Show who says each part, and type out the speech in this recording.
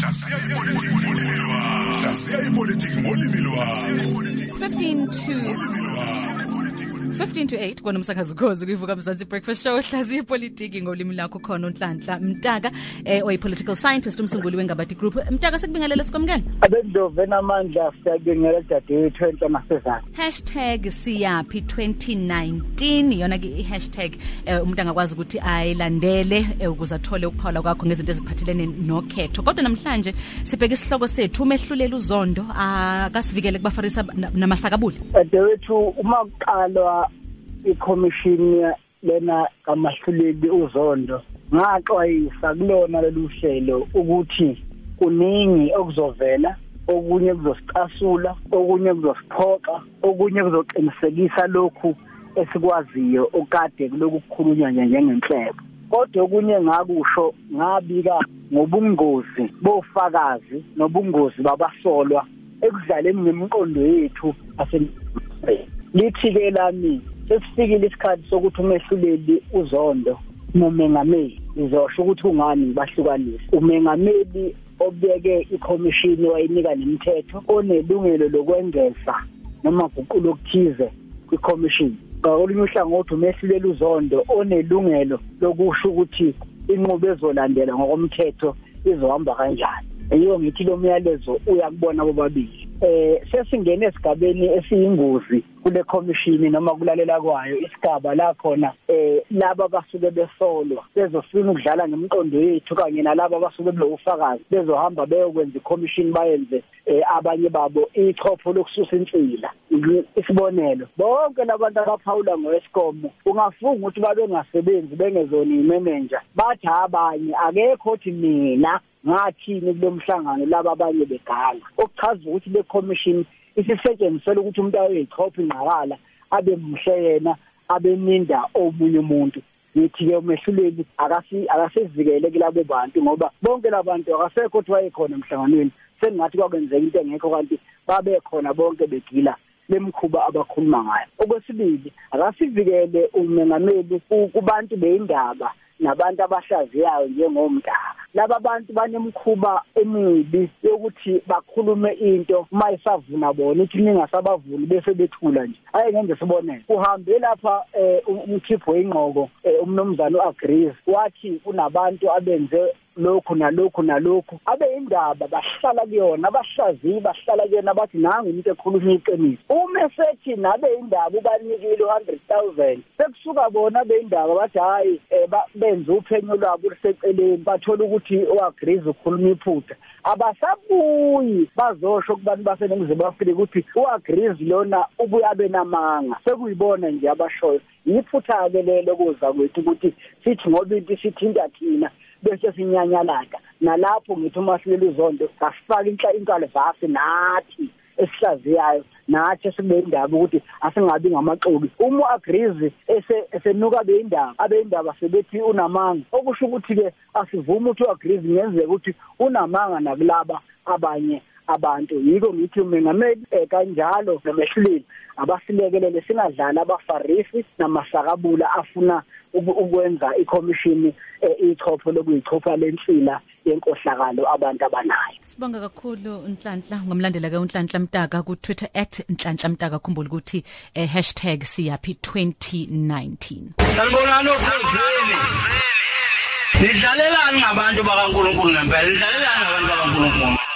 Speaker 1: hlaziya ipolitiki ngolimi lwakho hlaziya ipolitiki ngolimi lwakho
Speaker 2: 15 to 15 to 8 kona umsakazi ukhozi kuyivuka mzansi breakfast show hlaziya ipolitiki ngolimi lakho khona unhlanhla mtaka eh oyi political scientist umsunguli wengabati group. Mtaka sekubingelele sikwamukela
Speaker 3: abendove namandla siyabingela dadewethu enhle masezana
Speaker 2: #siyapi 2019 yona ke i-hashtag eh, umuntu angakwazi ukuthi ayilandele eh, ukuze athole ukuphawula kwakho ngezinto eziphathelene nokhetho. Kodwa namhlanje sibheka isihloko sethu umehlulela uzondo akasivikele kubafarisa na- namasakabuli
Speaker 3: dadewethu uma kuqalwa ikhomishini lena kamahluleli uzondo ngaxwayisa kulona lolu hlelo ukuthi kuningi okuzovela okunye kuzosicasula okunye kuzosiphoqa okunye kuzoqinisekisa lokhu esikwaziyo okade kuloku kukhulunywa nje njengenhlebo kodwa okunye ngakusho ngabika ngobungozi bofakazi nobungozi babasolwa ekudlaleni ngemiqondo yethu. asemhlabeni lithi ke lami sesifikile isikhathi sokuthi umehluleli uzondo mumengameli ngizosho ukuthi ungani ngibahlukanisa umengameli obeke ikhomishini wayinika nemithetho onelungelo lokwengeza noma guqulo okuthize kwikhomishini. Ngakolunye uhlangothi umehluleli uzondo onelungelo lokusho ukuthi inqubo ezolandela ngokomthetho izohamba kanjani. Yiyo ngithi lo myalezo uyakubona bobabili. Eh sesingene esigabeni esiyingozi kule commission noma kulalela kwayo isigaba la khona eh laba basuke besolwa bezofuna ukudlala ngemqondo yethu kanye nalabo basuke belofakazi bezohamba beyokwenza i-commission bayenze eh, abanye babo ichopho lokususa insila. Ngi- isibonelo bonke labantu abaphawula ngoEscom ungafunga ukuthi babe ngasebenzi bengezona imanager bathi abanye akekho othi mina ngathini kulomhlangano laba abanye beganga. Okuchaza ukuthi le commission isisetshenzisela ukuthi umuntu ayoyichopha ingqakala abe mhle yena abeninda omunye umuntu. Ngithi ke umehluleli akasi akasivikele kulabo bantu ngoba bonke labantu akasekho ukuthi wayekhona emhlanganweni. Sengathi kwakwenzeka into engekho kanti babe khona bonke begila lemkhuba abakhuluma ngayo. Okwesibili akasivikele umengameli ku- kubantu beindaba nabantu abahlaziyayo njengomdaka laba bantu banemkhuba emibi yokuthi bakhulume into uma isavuna bona ithi ningasabavuni bese bethula nje aye ngenze sibonele uhambe lapha eh, um- umkhipho wengqoko eh, umnomzana uagrees wathi kunabantu abenze lokhu nalokhu nalokhu. Abe indaba bahlala kuyona abahlaziyi bahlala kuyona bathi nangu umuntu ekhuluma iqiniso. Uma esethi nabe indaba ubanikile 100000 sekusuka bona abe indaba bathi hayi eh, ba- benze uphenyo lwabo liseceleni bathola ukuthi uagrees ukhuluma iphutha. Abasabuyi bazosho kubantu baseningizimu afrika ukuthi uagrees lona ubuye abe namanga. Sekuyibona nje abashoyo. Yiphutha-ke lelo kuza kwethu ukuthi sithi ngoba into isithinta thina bese sinyanyalaka nalapho ngithi uma silele uzondo asifake inhla inkalivasi nathi esihlaziyayo nathi sibe indaba ukuthi asingabi ngamaxoki uma uagrees ese esenuka beindaba abeindaba sebethi unamanga. Okusho ukuthi ke asivuma ukuthi uagrees ngenzeka ukuthi unamanga nakulaba abanye abantu yiko ngithi umengameli eh, kanjalo nomehluleli abasilekelele singadlala abafarisi namasakabula afuna ukwenza ikhomishini eh, ichopho lokuyichopha lensila yenkohlakalo abantu abanayo
Speaker 2: sibonga kakhulu unhlanhla ngomlandela ke unhlanhla mtaka ku Twitter @nhlanhla mtaka khumbula ukuthi eh, #siyapi 2019
Speaker 4: Sanibonani osezweni. Nidlalelani ngabantu bakaNkuluNkulu ngempela. Nidlalelani ngabantu bakaNkuluNkulu.